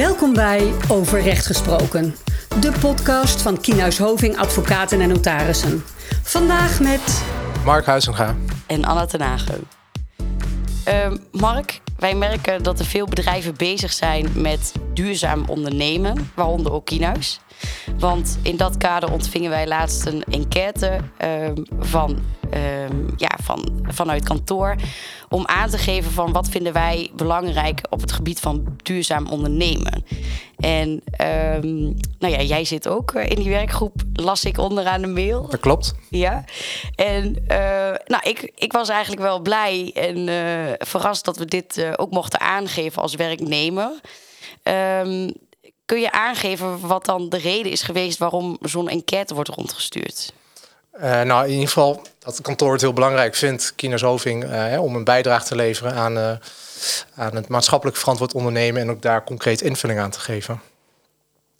Welkom bij Over Recht Gesproken, de podcast van Kienhuis Hoving Advocaten en Notarissen. Vandaag met Mark Huizenga. en Anna ten Hagen. Ehm, Mark, wij merken dat er veel bedrijven bezig zijn met duurzaam ondernemen, waaronder ook Kienhuis. Want in dat kader ontvingen wij laatst een enquête ehm, van, ehm, ja, van, vanuit kantoor om aan te geven van wat vinden wij belangrijk op het gebied van duurzaam ondernemen. En ehm, nou ja, jij zit ook eh, in die werkgroep, las ik onderaan de mail. Dat klopt. Ja, en eh, nou, ik, ik was eigenlijk wel blij en eh, verrast dat we dit ook mochten aangeven als werknemer. Ehm, kun je aangeven wat dan de reden is geweest waarom zo'n enquête wordt rondgestuurd? Eh, nou, in ieder geval dat het kantoor het heel belangrijk vindt, Kieners Hoving, eh, om een bijdrage te leveren aan, eh, aan het maatschappelijk verantwoord ondernemen en ook daar concreet invulling aan te geven.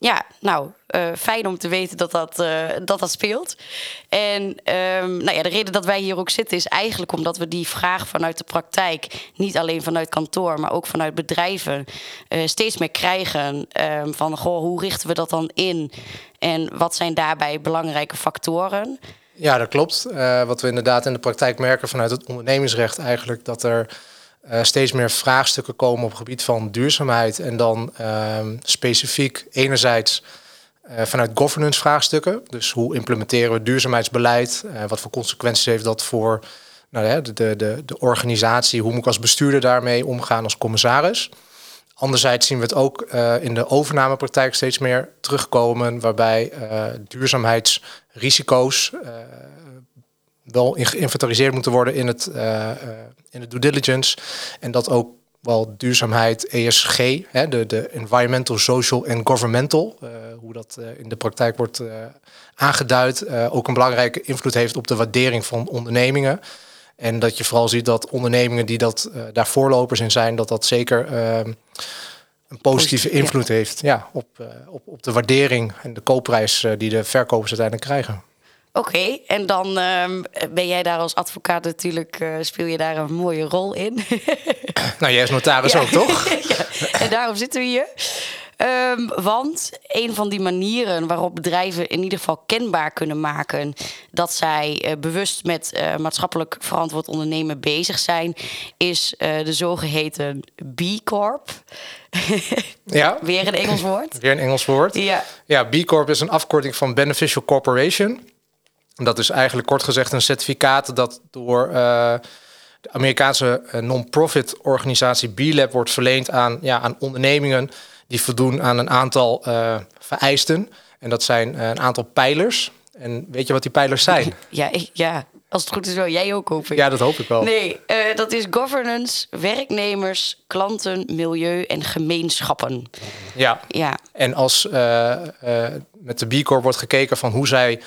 Ja, nou, eh, fijn om te weten dat dat, eh, dat, speelt. En ehm, nou ja, de reden dat wij hier ook zitten is eigenlijk omdat we die vraag vanuit de praktijk, niet alleen vanuit kantoor, maar ook vanuit bedrijven, eh, steeds meer krijgen. ehm, van goh, hoe richten we dat dan in? En wat zijn daarbij belangrijke factoren? Ja, dat klopt. Wat we inderdaad in de praktijk merken vanuit het ondernemingsrecht eigenlijk, dat er eh, steeds meer vraagstukken komen op het gebied van duurzaamheid. En dan ehm, specifiek enerzijds eh, vanuit governance vraagstukken. Dus hoe implementeren we duurzaamheidsbeleid? Eh, wat voor consequenties heeft dat voor nou, de, de, de, organisatie? Hoe moet ik als bestuurder daarmee omgaan als commissaris? Anderzijds zien we het ook in de overnamepraktijk steeds meer terugkomen, waarbij duurzaamheidsrisico's wel in- geïnventariseerd moeten worden in het, eh, eh, in de due diligence. En dat ook wel duurzaamheid, ESG, hè, de, de environmental, social en governmental, eh, hoe dat in de praktijk wordt aangeduid, ook een belangrijke invloed heeft op de waardering van ondernemingen. En dat je vooral ziet dat ondernemingen die dat, daar voorlopers in zijn, dat dat zeker ehm, een positieve Positief, ja. invloed heeft ja, op, op, op de waardering en de koopprijs die de verkopers uiteindelijk krijgen. Oké, en dan ehm, ben jij daar als advocaat natuurlijk, eh, speel je daar een mooie rol in. Nou, jij is notaris ook, toch? ja, en daarom zitten we hier. Ehm, want een van die manieren waarop bedrijven in ieder geval kenbaar kunnen maken dat zij eh, bewust met eh, maatschappelijk verantwoord ondernemen bezig zijn, is de zogeheten B Corp. Ja, Weer een Engels woord. weer een Engels woord. Ja, Ja, B Corp is een afkorting van Beneficial Corporation. Dat is eigenlijk kort gezegd een certificaat dat door eh, de Amerikaanse eh, non-profit organisatie B-Lab wordt verleend aan, ja, aan ondernemingen die voldoen aan een aantal eh, vereisten. En dat zijn een aantal pijlers. En weet je wat die pijlers zijn? ja, ik- ja, als het goed is wel. Jij ook, hoop ik. Ja, dat hoop ik wel. Nee, dat is governance, werknemers, klanten, milieu en gemeenschappen. Ja, Ja, En als met de B Corp wordt gekeken van hoe zij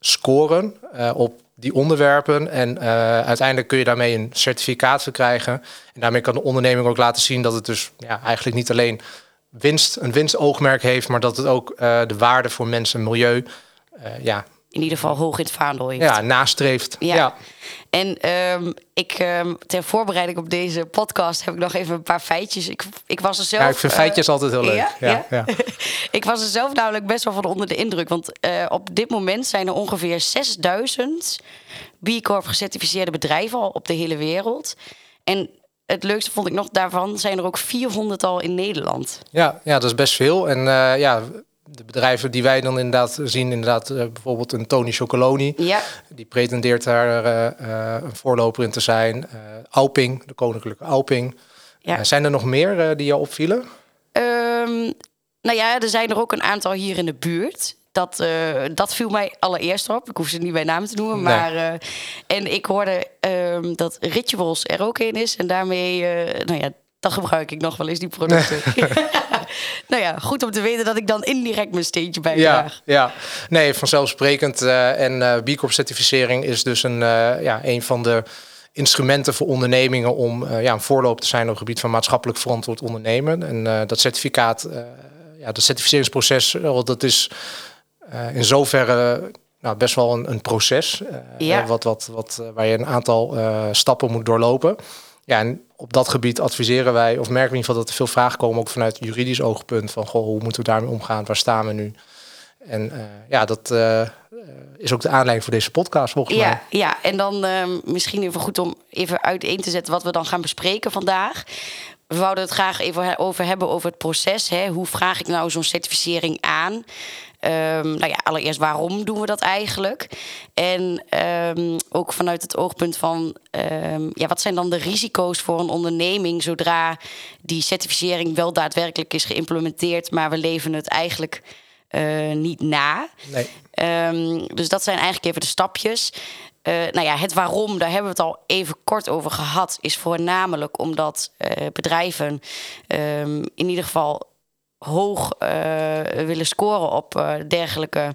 scoren eh, op die onderwerpen. En eh, uiteindelijk kun je daarmee een certificaat verkrijgen. En daarmee kan de onderneming ook laten zien dat het dus ja, eigenlijk niet alleen winst, een winstoogmerk heeft, maar dat het ook eh, de waarde voor mensen en milieu ja, in ieder geval hoog in het vaandel heeft. ja, nastreeft. Ja. Ja. En ehm, ik, ehm, ter voorbereiding op deze podcast heb ik nog even een paar feitjes. Ik, ik was er zelf. Ja, ik vind eh, feitjes altijd heel leuk. ja? Ja, Ja? ja. ik was er zelf namelijk best wel van onder de indruk. Want eh, op dit moment zijn er ongeveer 6000 B Corp gecertificeerde bedrijven al op de hele wereld. En het leukste vond ik nog daarvan zijn er ook 400 al in Nederland. Ja, ja, dat is best veel. En eh, ja, de bedrijven die wij dan inderdaad zien, inderdaad eh, bijvoorbeeld een Tony Chocoloni. Ja, Die pretendeert daar eh, eh, een voorloper in te zijn. Alping, de koninklijke Alping. Ja. Zijn er nog meer die jou opvielen? Ehm, nou ja, er zijn er ook een aantal hier in de buurt. Dat, dat viel mij allereerst op. Ik hoef ze niet bij naam te noemen. Nee. Maar, en ik hoorde ehm, dat Rituals er ook een is. En daarmee, nou ja, dan gebruik ik nog wel eens die producten. nou ja, goed om te weten dat ik dan indirect mijn steentje Ja, bijdraag. ja. Nee, vanzelfsprekend. eh, en eh B Corp certificering is dus een, eh, ja, een van de instrumenten voor ondernemingen om ja, een voorloper te zijn op het gebied van maatschappelijk verantwoord ondernemen. En dat certificaat, ja, dat certificeringsproces, dat is in zoverre nou, best wel een, een proces. Ja. wat, wat, wat, waar je een aantal stappen moet doorlopen. Ja, en op dat gebied adviseren wij, of merken we in ieder geval dat er veel vragen komen, ook vanuit juridisch oogpunt, van goh, hoe moeten we daarmee omgaan, waar staan we nu? En ja, dat is ook de aanleiding voor deze podcast volgens ja, mij. Ja, en dan misschien even goed om even uiteen te zetten wat we dan gaan bespreken vandaag. We wouden het graag even over hebben over het proces. Hè. Hoe vraag ik nou zo'n certificering aan? Um, nou ja, allereerst waarom doen we dat eigenlijk? En um, ook vanuit het oogpunt van um, ja, wat zijn dan de risico's voor een onderneming zodra die certificering wel daadwerkelijk is geïmplementeerd, maar we leven het eigenlijk uh, niet na. Nee. dus dat zijn eigenlijk even de stapjes. Uh, nou ja, het waarom, daar hebben we het al even kort over gehad, is voornamelijk omdat uh, bedrijven um, in ieder geval hoog uh, willen scoren op dergelijke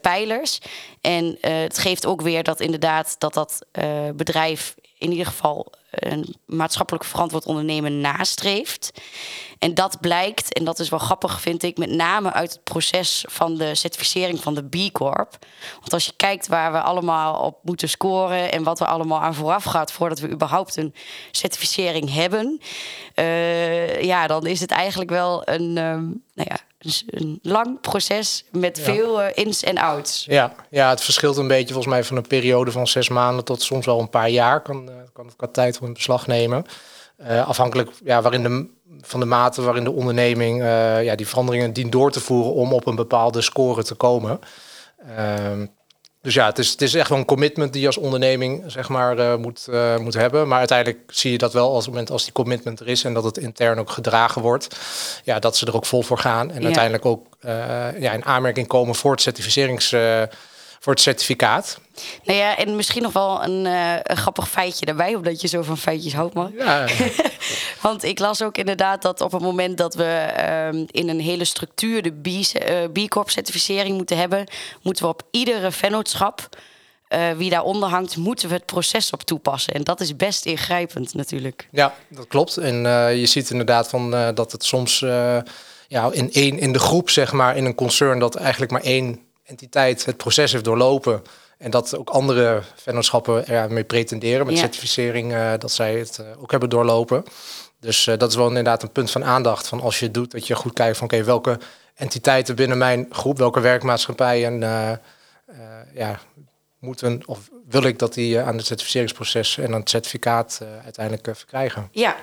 pijlers. En het geeft ook weer dat inderdaad dat dat bedrijf in ieder geval een maatschappelijk verantwoord ondernemen nastreeft. En dat blijkt, en dat is wel grappig vind ik, met name uit het proces van de certificering van de B Corp. Want als je kijkt waar we allemaal op moeten scoren en wat er allemaal aan vooraf gaat voordat we überhaupt een certificering hebben, uh, ja, dan is het eigenlijk wel een, um, nou ja, een lang proces met veel uh, ins en outs. Ja, ja, het verschilt een beetje volgens mij van een periode van zes maanden tot soms wel een paar jaar. Kan, uh, kan qua tijd in beslag nemen. Uh, afhankelijk ja, waarin de, van de mate waarin de onderneming ja, die veranderingen dient door te voeren om op een bepaalde score te komen. Ehm, dus ja, het is, het is echt wel een commitment die je als onderneming zeg maar, uh, moet, uh, moet hebben. Maar uiteindelijk zie je dat wel als het moment als die commitment er is en dat het intern ook gedragen wordt. Ja, dat ze er ook vol voor gaan. En uiteindelijk ook uh, ja, in aanmerking komen voor het certificerings voor het certificaat. Nou ja, en misschien nog wel een, uh, een grappig feitje daarbij, omdat je zo van feitjes houdt, man. Ja. Want ik las ook inderdaad dat op het moment dat we uh, in een hele structuur de B, Corp certificering moeten hebben, moeten we op iedere vennootschap uh, wie daaronder hangt, moeten we het proces op toepassen. En dat is best ingrijpend natuurlijk. Ja, dat klopt. En je ziet inderdaad van dat het soms ja, in één in de groep, zeg maar, in een concern, dat eigenlijk maar één entiteit het proces heeft doorlopen. En dat ook andere vennootschappen ermee pretenderen met certificering, uh, dat zij het uh, ook hebben doorlopen. Dus uh, dat is wel inderdaad een punt van aandacht. Van als je het doet, dat je goed kijkt van oké, okay, welke entiteiten binnen mijn groep, welke werkmaatschappijen ja, moeten of wil ik dat die aan het certificeringsproces en aan het certificaat uiteindelijk verkrijgen. Ja,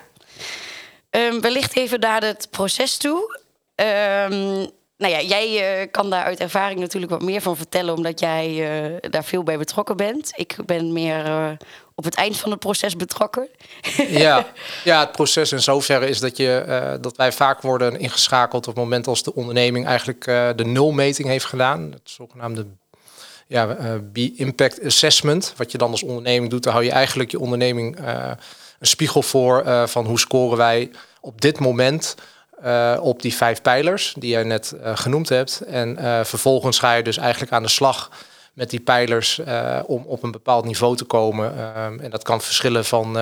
um, wellicht even naar het proces toe. Um, nou ja, jij uh, kan daar uit ervaring natuurlijk wat meer van vertellen, omdat jij uh, daar veel bij betrokken bent. Ik ben meer uh, op het eind van het proces betrokken. ja, ja, het proces in zoverre is dat, je, dat wij vaak worden ingeschakeld op het moment als de onderneming eigenlijk de nulmeting heeft gedaan. Het zogenaamde ja, B-impact assessment. Wat je dan als onderneming doet, dan hou je eigenlijk je onderneming een spiegel voor van hoe scoren wij op dit moment uh, op die vijf pijlers die je net uh, genoemd hebt. En uh, vervolgens ga je dus eigenlijk aan de slag met die pijlers om op een bepaald niveau te komen. Ehm, en dat kan verschillen van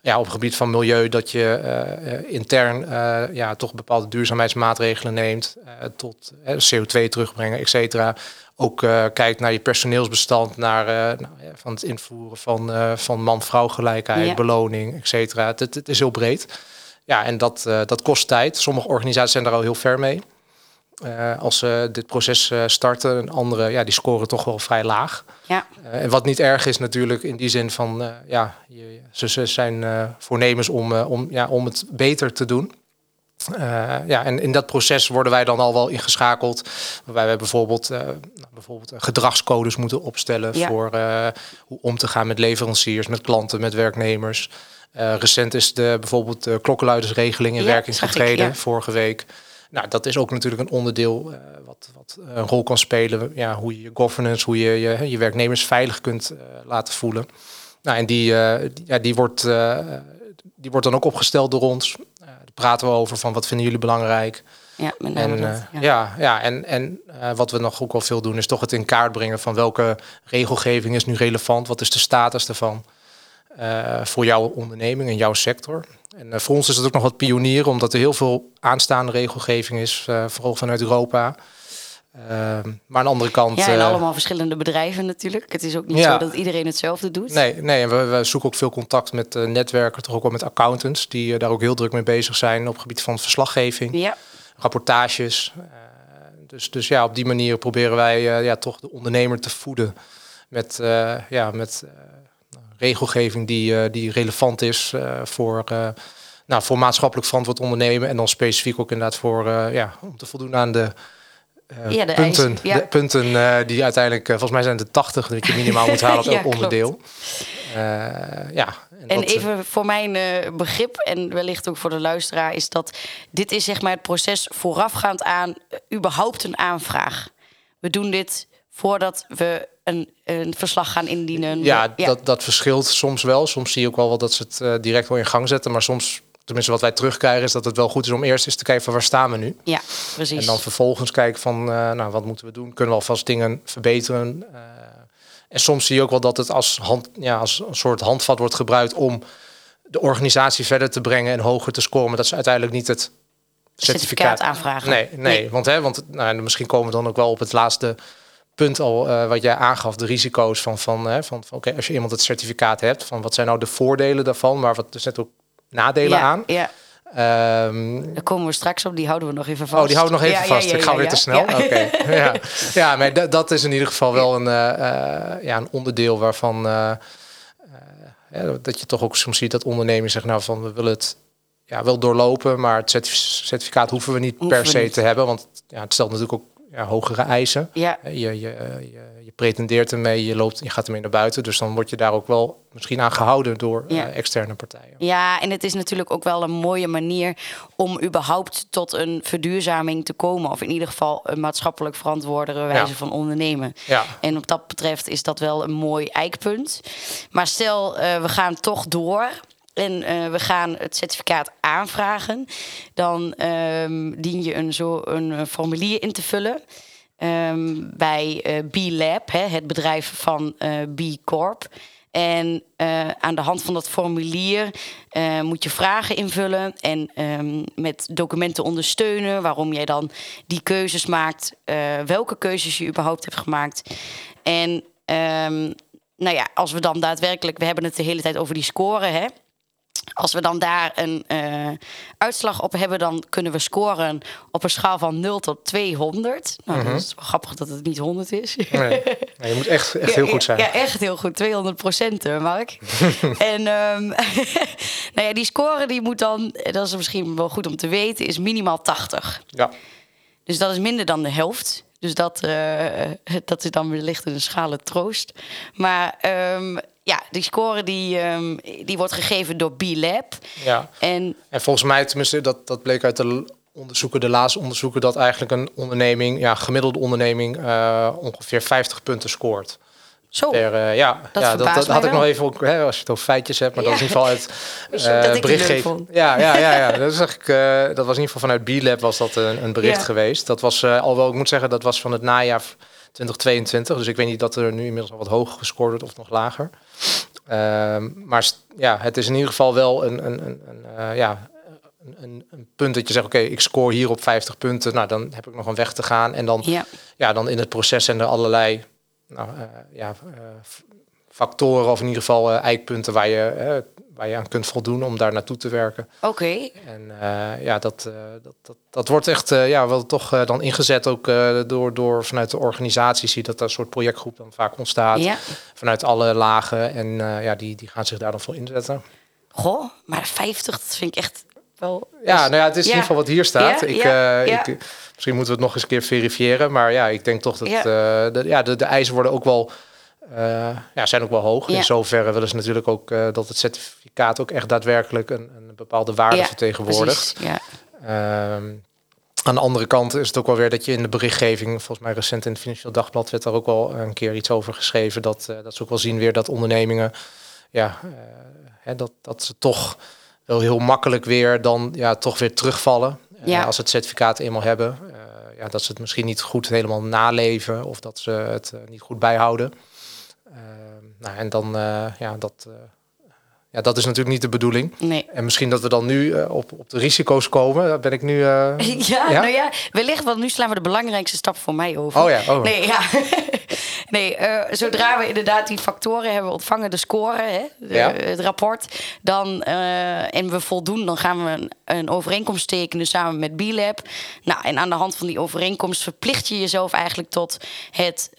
ja, op het gebied van milieu dat je intern ja, toch bepaalde duurzaamheidsmaatregelen neemt, tot CO2 terugbrengen, et cetera. Ook kijkt naar je personeelsbestand, naar nou, ja, van het invoeren van, van man-vrouw gelijkheid, ja. beloning, et cetera. Het, het is heel breed. Ja, en dat, uh, dat kost tijd. Sommige organisaties zijn daar al heel ver mee. Uh, als ze dit proces uh, starten, en andere ja, die scoren toch wel vrij laag. Ja. en wat niet erg is natuurlijk in die zin van, ja, je, ze, ze zijn voornemens om, om, ja, om het beter te doen. Ja, en in dat proces worden wij dan al wel ingeschakeld. Waarbij wij bijvoorbeeld, nou, bijvoorbeeld gedragscodes moeten opstellen ja. voor hoe om te gaan met leveranciers, met klanten, met werknemers. Recent is de, bijvoorbeeld de klokkenluidersregeling in ja, werking getreden, ja. vorige week. Nou, dat is ook natuurlijk een onderdeel wat, wat een rol kan spelen. Ja, hoe je je governance, hoe je je, je werknemers veilig kunt laten voelen. Nou, en die, ja, die, wordt, die wordt dan ook opgesteld door ons. Praten we over van wat vinden jullie belangrijk. Ja, met en, dat, ja. ja. Ja, en, en wat we nog ook wel veel doen, is toch het in kaart brengen van welke regelgeving is nu relevant, wat is de status daarvan. Uh, voor jouw onderneming en jouw sector. En voor ons is het ook nog wat pionieren, omdat er heel veel aanstaande regelgeving is, vooral vanuit Europa. Ehm, maar aan de andere kant. Ja, en eh, allemaal verschillende bedrijven natuurlijk. Het is ook niet Ja. zo dat iedereen hetzelfde doet. Nee, nee en we, we zoeken ook veel contact met eh, netwerken, toch ook wel met accountants, die eh, daar ook heel druk mee bezig zijn op het gebied van verslaggeving, Ja, rapportages. Dus, dus ja, op die manier proberen wij ja, toch de ondernemer te voeden met, ja, met regelgeving die, die relevant is voor, nou, voor maatschappelijk verantwoord ondernemen. En dan specifiek ook inderdaad voor, ja, om te voldoen aan de eh, Ja, de punten, ja. de punten eh, die uiteindelijk, eh, volgens mij zijn het de 80 dat je minimaal moet halen op Ja, elk onderdeel. Ja, En dat, eh, even voor mijn begrip en wellicht ook voor de luisteraar is dat dit is zeg maar het proces voorafgaand aan überhaupt een aanvraag. We doen dit voordat we een, een verslag gaan indienen. Ja, Dat, dat verschilt soms wel. Soms zie je ook wel dat ze het direct wel in gang zetten. Maar soms, tenminste wat wij terugkrijgen, is dat het wel goed is om eerst eens te kijken van waar staan we nu. ja, precies. En dan vervolgens kijken van, eh, nou, wat moeten we doen? Kunnen we alvast dingen verbeteren? Eh, en soms zie je ook wel dat het als, hand, ja, als een soort handvat wordt gebruikt om de organisatie verder te brengen en hoger te scoren. Maar dat is uiteindelijk niet het certificaat. certificaat aanvragen. Nee, nee, want, hè, want nou, misschien komen we dan ook wel op het laatste punt al eh, wat jij aangaf, de risico's van, van, hè, van, van oké, als je iemand het certificaat hebt, van wat zijn nou de voordelen daarvan, maar wat er zitten ook nadelen ja, aan. Ja, Ehm, daar komen we straks op. Die houden we nog even vast. Oh, die houden nog even Ja, vast. ik ga weer te snel. Ja. Ja. ja, maar dat, dat is in ieder geval wel een, eh, eh, ja, een onderdeel waarvan eh, dat je toch ook soms ziet dat ondernemers zeggen nou van we willen het ja, wel doorlopen, maar het certif- certificaat hoeven we niet Hoeven per we se niet. te hebben, want ja, het stelt natuurlijk ook ja, hogere eisen. Ja, Je, je, je, je pretendeert ermee, je, loopt, je gaat ermee naar buiten, dus dan word je daar ook wel misschien aan gehouden door Ja. eh, externe partijen. Ja, en het is natuurlijk ook wel een mooie manier om überhaupt tot een verduurzaming te komen. Of in ieder geval een maatschappelijk verantwoordere wijze Ja. van ondernemen. Ja. En op dat betreft is dat wel een mooi eikpunt. Maar stel, eh, we gaan toch door. En eh, we gaan het certificaat aanvragen. Dan ehm, dien je een, zo, een formulier in te vullen. ehm, bij eh B-Lab, hè, het bedrijf van eh B Corp. En aan de hand van dat formulier moet je vragen invullen en ehm, met documenten ondersteunen waarom jij dan die keuzes maakt, welke keuzes je überhaupt hebt gemaakt. En nou ja, als we dan daadwerkelijk, we hebben het de hele tijd over die score, hè. Als we dan daar een eh, uitslag op hebben, dan kunnen we scoren op een schaal van 0 tot 200. Nou, dat is wel grappig dat het niet 100 is. Nee. Nee, je moet echt, echt heel Ja, goed zijn. Ja, echt heel goed. 200 procent, Mark. en ehm, nou ja, die score die moet dan, eh, dat is misschien wel goed om te weten, is minimaal 80. Ja. Dus dat is minder dan de helft. Dus dat, eh, dat is dan wellicht een schale troost. Maar ehm, ja, die score die, ehm, die wordt gegeven door B-Lab. Ja. En En volgens mij, tenminste, dat, dat bleek uit de onderzoeken, de laatste onderzoeken, dat eigenlijk een onderneming, ja, gemiddelde onderneming, eh, ongeveer 50 punten scoort. zo, Per, eh, ja, Dat ja, dat, had ik nog even, hè, als je het over feitjes hebt, maar dat is in ieder geval uit eh, ik vond? Ja, ja, ja, ja. Dat, is eigenlijk, dat was in ieder geval vanuit B-Lab was dat een, een bericht Ja. geweest. Dat was, alhoewel ik moet zeggen, dat was van het najaar 2022. Dus ik weet niet dat er nu inmiddels al wat hoger gescoord wordt of nog lager. Ehm, maar ja, het is in ieder geval wel een, een, een, een, eh, ja, een, een, punt dat je zegt, oké, ik scoor hier op 50 punten. Nou, dan heb ik nog een weg te gaan. En dan, ja. ja, dan in het proces zijn er allerlei nou, eh, ja, eh, factoren of in ieder geval eikpunten waar je, waar je aan kunt voldoen om daar naartoe te werken. Oké. En eh, ja, dat, eh, dat, dat, dat wordt echt eh, ja, wel toch dan ingezet ook door, door vanuit de organisatie. Zie dat er een soort projectgroep dan vaak ontstaat. Ja. Vanuit alle lagen. En ja, die, die gaan zich daar dan voor inzetten. Goh, maar 50, dat vind ik echt wel... Ja, nou ja, het is in ieder geval wat hier staat. Ja, ik, ja, ik, misschien moeten we het nog eens een keer verifiëren. Maar ja, ik denk toch dat de, ja, de, de eisen worden ook wel, ja, zijn ook wel hoog. Ja. In zoverre willen ze natuurlijk ook eh, dat het certificaat ook echt daadwerkelijk een, een bepaalde waarde Ja, vertegenwoordigt. Precies, ja. Ehm, aan de andere kant is het ook wel weer dat je in de berichtgeving, volgens mij recent in het Financieel Dagblad werd daar ook wel een keer iets over geschreven, dat, eh, dat ze ook wel zien weer dat ondernemingen, ja, eh, hè, dat, dat ze toch wel heel makkelijk weer dan ja, toch weer terugvallen. Eh, Ja. als ze het certificaat eenmaal hebben. Eh, ja, dat ze het misschien niet goed helemaal naleven of dat ze het eh, niet goed bijhouden. Ehm, nou, en dan, eh, ja, dat, eh, ja, dat is natuurlijk niet de bedoeling. Nee. En misschien dat we dan nu uh, op, op de risico's komen. Daar ben ik nu. Uh, ja, ja, nou ja, wellicht, want nu slaan we de belangrijkste stap voor mij over. Oh ja, oh. Nee, ja. nee uh, zodra we inderdaad die factoren hebben ontvangen, de score, hè, de, ja. het rapport, dan en we voldoen, dan gaan we een, een overeenkomst tekenen samen met B-Lab. Nou, en aan de hand van die overeenkomst verplicht je jezelf eigenlijk tot het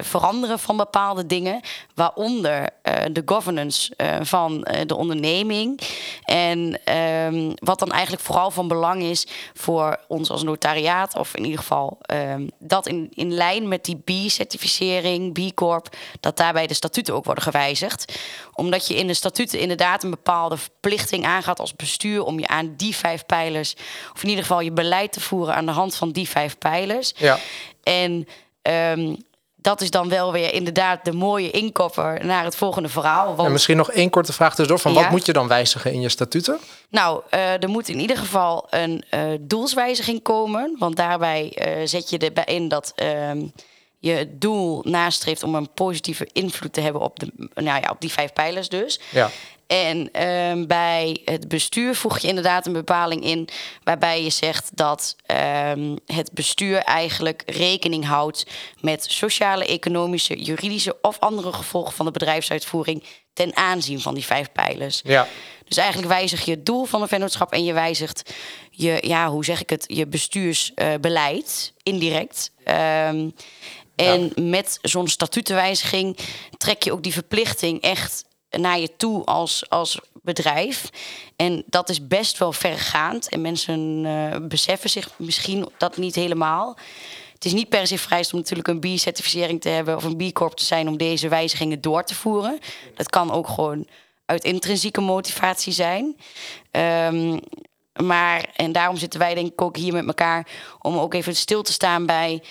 veranderen van bepaalde dingen, waaronder de governance van eh, de onderneming. En um, wat dan eigenlijk vooral van belang is voor ons als notariaat, of in ieder geval um, dat in, in lijn met die B-certificering, B-corp, dat daarbij de statuten ook worden gewijzigd. Omdat je in de statuten inderdaad een bepaalde verplichting aangaat als bestuur om je aan die vijf pijlers, of in ieder geval je beleid te voeren aan de hand van die vijf pijlers. Ja. En um, dat is dan wel weer inderdaad de mooie inkopper naar het volgende verhaal. Want... En misschien nog één korte vraag tussendoor. Van wat moet je dan wijzigen in je statuten? Nou, uh, er moet in ieder geval een uh, doelswijziging komen. Want daarbij uh, zet je erbij in dat ehm, je het doel nastreeft om een positieve invloed te hebben op, de, nou ja, op die vijf pijlers dus. Ja. En uh, bij het bestuur voeg je inderdaad een bepaling in waarbij je zegt dat uh, het bestuur eigenlijk rekening houdt met sociale, economische, juridische of andere gevolgen van de bedrijfsuitvoering ten aanzien van die vijf pijlers. Ja. Dus eigenlijk wijzig je het doel van een vennootschap en je wijzigt je, ja, hoe zeg ik het, je bestuursbeleid uh, indirect. Um, en ja. met zo'n statutenwijziging trek je ook die verplichting echt naar je toe als, als bedrijf. En dat is best wel vergaand. En mensen uh, beseffen zich misschien dat niet helemaal. Het is niet per se vereist om natuurlijk een B-certificering te hebben of een B-corp te zijn om deze wijzigingen door te voeren. Dat kan ook gewoon uit intrinsieke motivatie zijn. Um, maar, en daarom zitten wij denk ik ook hier met elkaar om ook even stil te staan bij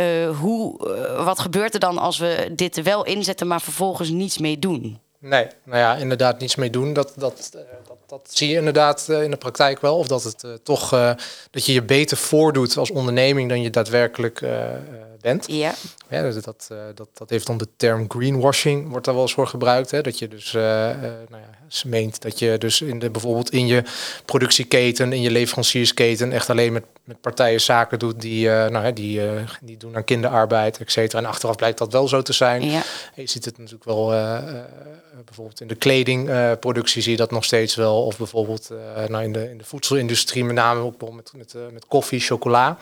uh, hoe, uh, wat gebeurt er dan als we dit wel inzetten, maar vervolgens niets mee doen? Nee, nou ja, inderdaad niets mee doen. Dat, dat, uh, dat, dat, zie je inderdaad in de praktijk wel. Of dat het toch dat je je beter voordoet als onderneming dan je daadwerkelijk bent. Ja. ja dat, dat, dat, dat heeft dan de term greenwashing, wordt daar wel eens voor gebruikt. Hè? Dat je dus nou ja, meent dat je dus in de, bijvoorbeeld in je productieketen, in je leveranciersketen echt alleen met, met partijen zaken doet die, nou, die, die doen aan kinderarbeid, et cetera. En achteraf blijkt dat wel zo te zijn. Ja. Je ziet het natuurlijk wel bijvoorbeeld in de kledingproductie zie je dat nog steeds wel. Of bijvoorbeeld nou, in, de, in de voedselindustrie, met name ook met, met, met koffie, chocola.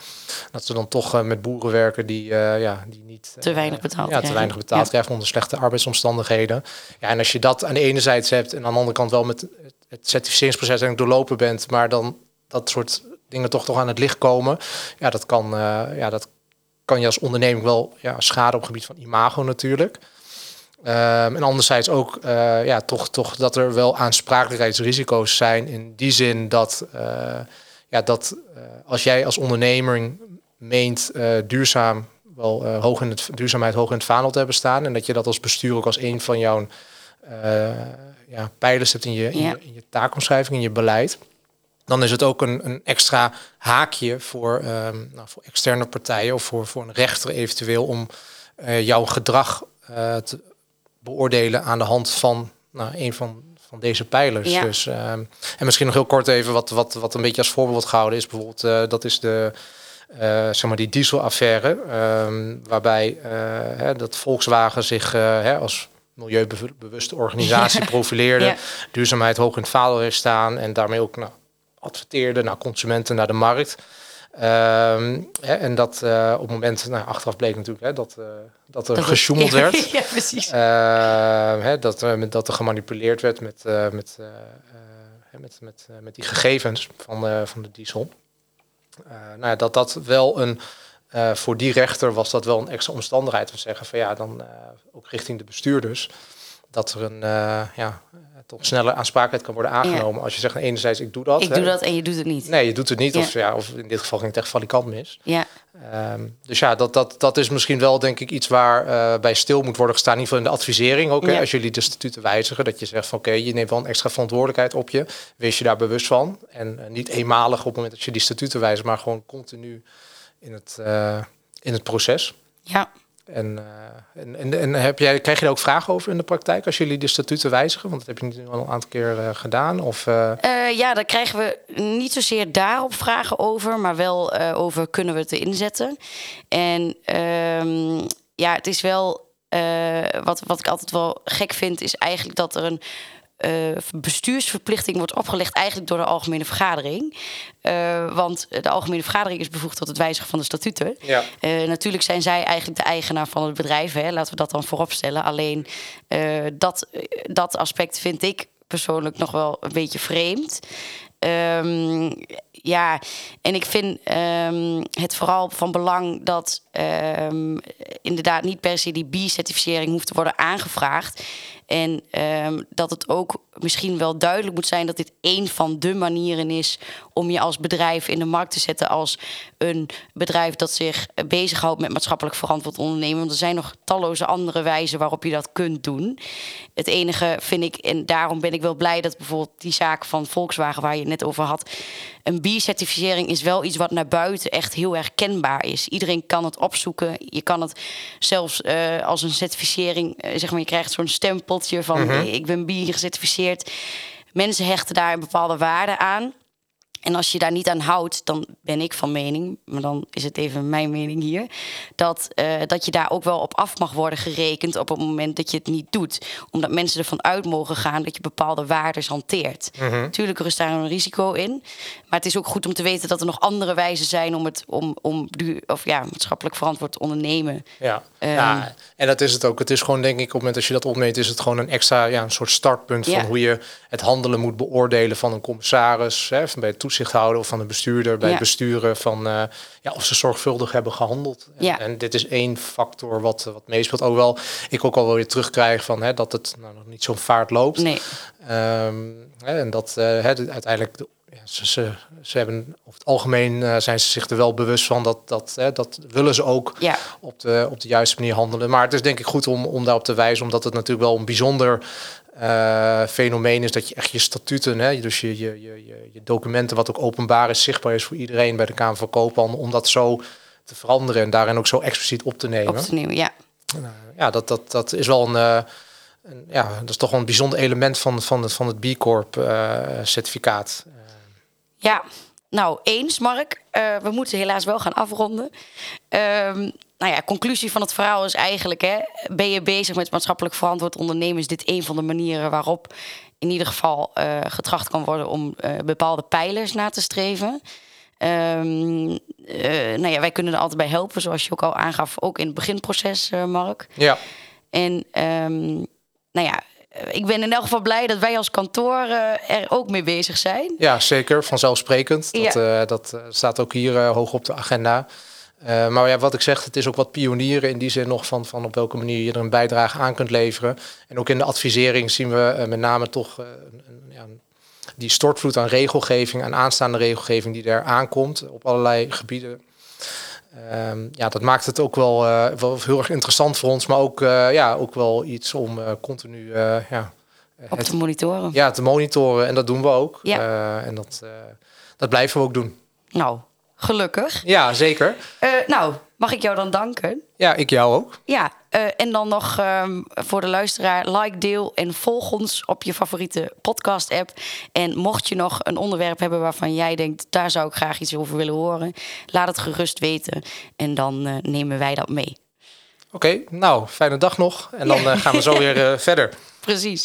Dat ze dan toch met boeren werken die, ja, die niet te weinig betaald ja, te weinig betaald ja. krijgen onder slechte arbeidsomstandigheden. Ja, en als je dat aan de ene zijde hebt en aan de andere kant wel met het certificeringsproces eigenlijk doorlopen bent, maar dan dat soort dingen toch toch aan het licht komen. Ja, dat kan, ja, dat kan je als onderneming wel ja, schade op gebied van imago natuurlijk. Um, en anderzijds ook uh, ja, toch, toch dat er wel aansprakelijkheidsrisico's zijn in die zin dat, uh, ja, dat als jij als ondernemer meent duurzaam wel hoog in het duurzaamheid hoog in het vaandel te hebben staan en dat je dat als bestuur ook als een van jouw ja, pijlers hebt in je, in, je, in je taakomschrijving, in je beleid, dan is het ook een, een extra haakje voor, um, nou, voor externe partijen of voor, voor een rechter eventueel om jouw gedrag te beoordelen aan de hand van nou, een van, van deze pijlers. Ja. Dus, um, en misschien nog heel kort even wat, wat, wat een beetje als voorbeeld gehouden is. Bijvoorbeeld, uh, dat is de, zeg maar die dieselaffaire, um, waarbij hè, dat Volkswagen zich hè, als milieubewuste organisatie profileerde, ja. duurzaamheid hoog in het vaandel heeft staan en daarmee ook nou, adverteerde naar consumenten, naar de markt. Hè, en dat uh, op het moment, nou, achteraf bleek natuurlijk hè, dat, uh, dat er dat gesjoemeld werd. ja, precies. Uh, hè, dat, uh, dat er gemanipuleerd werd met, met, met, met, met die gegevens van, van de diesel. nou ja, dat dat wel een, voor die rechter was dat wel een extra omstandigheid. te zeggen van ja, dan ook richting de bestuurders. Dat er een, ja, toch sneller aansprakelijkheid kan worden aangenomen. Ja. Als je zegt, nou, enerzijds ik doe dat. Ik hè. doe dat en je doet het niet. Nee, je doet het niet. Ja. Of, ja, of in dit geval ging het echt valikant mis. Ja. Um, dus ja, dat, dat, dat is misschien wel denk ik iets waar uh, bij stil moet worden gestaan. In ieder geval in de advisering ook. Ja. Hè, als jullie de statuten wijzigen. Dat je zegt van oké, okay, je neemt wel een extra verantwoordelijkheid op je. Wees je daar bewust van. En uh, niet eenmalig op het moment dat je die statuten wijzigt. Maar gewoon continu in het, uh, in het proces. Ja. En, uh, en, en, en, heb jij, krijg je daar ook vragen over in de praktijk als jullie de statuten wijzigen? Want dat heb je nu al een aantal keer uh, gedaan. Of, uh... ja, daar krijgen we niet zozeer daarop vragen over, maar wel over kunnen we het erin zetten. En ehm, ja, het is wel wat, wat ik altijd wel gek vind, is eigenlijk dat er een bestuursverplichting wordt opgelegd eigenlijk door de algemene vergadering. Uh, want de algemene vergadering is bevoegd tot het wijzigen van de statuten. Ja. Uh, natuurlijk zijn zij eigenlijk de eigenaar van het bedrijf. Hè. Laten we dat dan vooropstellen. Alleen dat, dat aspect vind ik persoonlijk nog wel een beetje vreemd. Um, ja, en ik vind um, het vooral van belang dat um, inderdaad niet per se die B-certificering hoeft te worden aangevraagd. En um, dat het ook misschien wel duidelijk moet zijn dat dit één van de manieren is om je als bedrijf in de markt te zetten als een bedrijf dat zich bezighoudt met maatschappelijk verantwoord ondernemen. Want er zijn nog talloze andere wijzen waarop je dat kunt doen. Het enige vind ik, en daarom ben ik wel blij dat bijvoorbeeld die zaak van Volkswagen waar je het net over had, een B-certificering is wel iets wat naar buiten echt heel erg kenbaar is. Iedereen kan het opzoeken. Je kan het zelfs uh, als een certificering, uh, zeg maar, je krijgt zo'n van mm -hmm. ik ben B gecertificeerd. Mensen hechten daar een bepaalde waarde aan. En als je daar niet aan houdt, dan ben ik van mening, maar dan is het even mijn mening hier, dat, uh, dat je daar ook wel op af mag worden gerekend op het moment dat je het niet doet. Omdat mensen ervan uit mogen gaan dat je bepaalde waarden hanteert. Mm -hmm. Natuurlijk rust daar een risico in. Maar het is ook goed om te weten dat er nog andere wijzen zijn om het om, om duur, of ja, maatschappelijk verantwoord te ondernemen. Ja. Um, ja, en dat is het ook. Het is gewoon, denk ik, op het moment dat je dat opneemt, is het gewoon een extra, ja, een soort startpunt ja. van hoe je het handelen moet beoordelen van een commissaris, hè, van bij het toezichthouder of van een bestuurder, bij ja. het besturen van uh, ja, of ze zorgvuldig hebben gehandeld. Ja. En, en, dit is één factor wat, wat meespeelt. Ook wel, ik ook al wel weer terugkrijg van hè, dat het nou, nog niet zo'n vaart loopt. Nee. Um, hè, en dat uh, hè, uiteindelijk de, ja, ze, ze, ze, hebben over het algemeen uh, zijn ze zich er wel bewust van dat dat, hè, dat willen ze ook ja. op, de, op de juiste manier handelen. Maar het is denk ik goed om, om daarop te wijzen, omdat het natuurlijk wel een bijzonder uh, fenomeen is dat je echt je statuten, hè, dus je, je, je, je documenten, wat ook openbaar is, zichtbaar is voor iedereen bij de Kamer van Koophandel, om dat zo te veranderen en daarin ook zo expliciet op te nemen. Op te nemen, ja. Uh, ja, dat, dat, dat is wel een. Uh, een, ja, dat is toch wel een bijzonder element van, van het, van het B Corp uh, certificaat. Ja, nou eens, Mark. Uh, we moeten helaas wel gaan afronden. Um, nou ja, conclusie van het verhaal is eigenlijk: hè, ben je bezig met maatschappelijk verantwoord ondernemen? Is dit een van de manieren waarop in ieder geval uh, getracht kan worden om uh, bepaalde pijlers na te streven? Um, nou ja, wij kunnen er altijd bij helpen, zoals je ook al aangaf, ook in het beginproces, Mark. Ja. En um, nou ja, ik ben in elk geval blij dat wij als kantoor uh, er ook mee bezig zijn. Ja, zeker. Vanzelfsprekend. Dat, ja. uh, dat staat ook hier uh, hoog op de agenda. maar ja, wat ik zeg, het is ook wat pionieren in die zin nog van, van op welke manier je er een bijdrage aan kunt leveren. En ook in de advisering zien we met name toch een, een, ja, die stortvloed aan regelgeving, aan aanstaande regelgeving die er aankomt op allerlei gebieden. Um, ja, dat maakt het ook wel, uh, wel heel erg interessant voor ons, maar ook, uh, ja, ook wel iets om uh, continu ja, op het, te monitoren. Ja, te monitoren en dat doen we ook. Ja. en dat, dat blijven we ook doen. Nou, gelukkig. Ja, zeker. nou, mag ik jou dan danken? Ja, ik jou ook. Ja, uh, en dan nog um, voor de luisteraar, like, deel en volg ons op je favoriete podcast-app. En mocht je nog een onderwerp hebben waarvan jij denkt, daar zou ik graag iets over willen horen, laat het gerust weten en dan uh, nemen wij dat mee. Oké, okay, nou, fijne dag nog. En dan gaan we zo weer verder. Precies.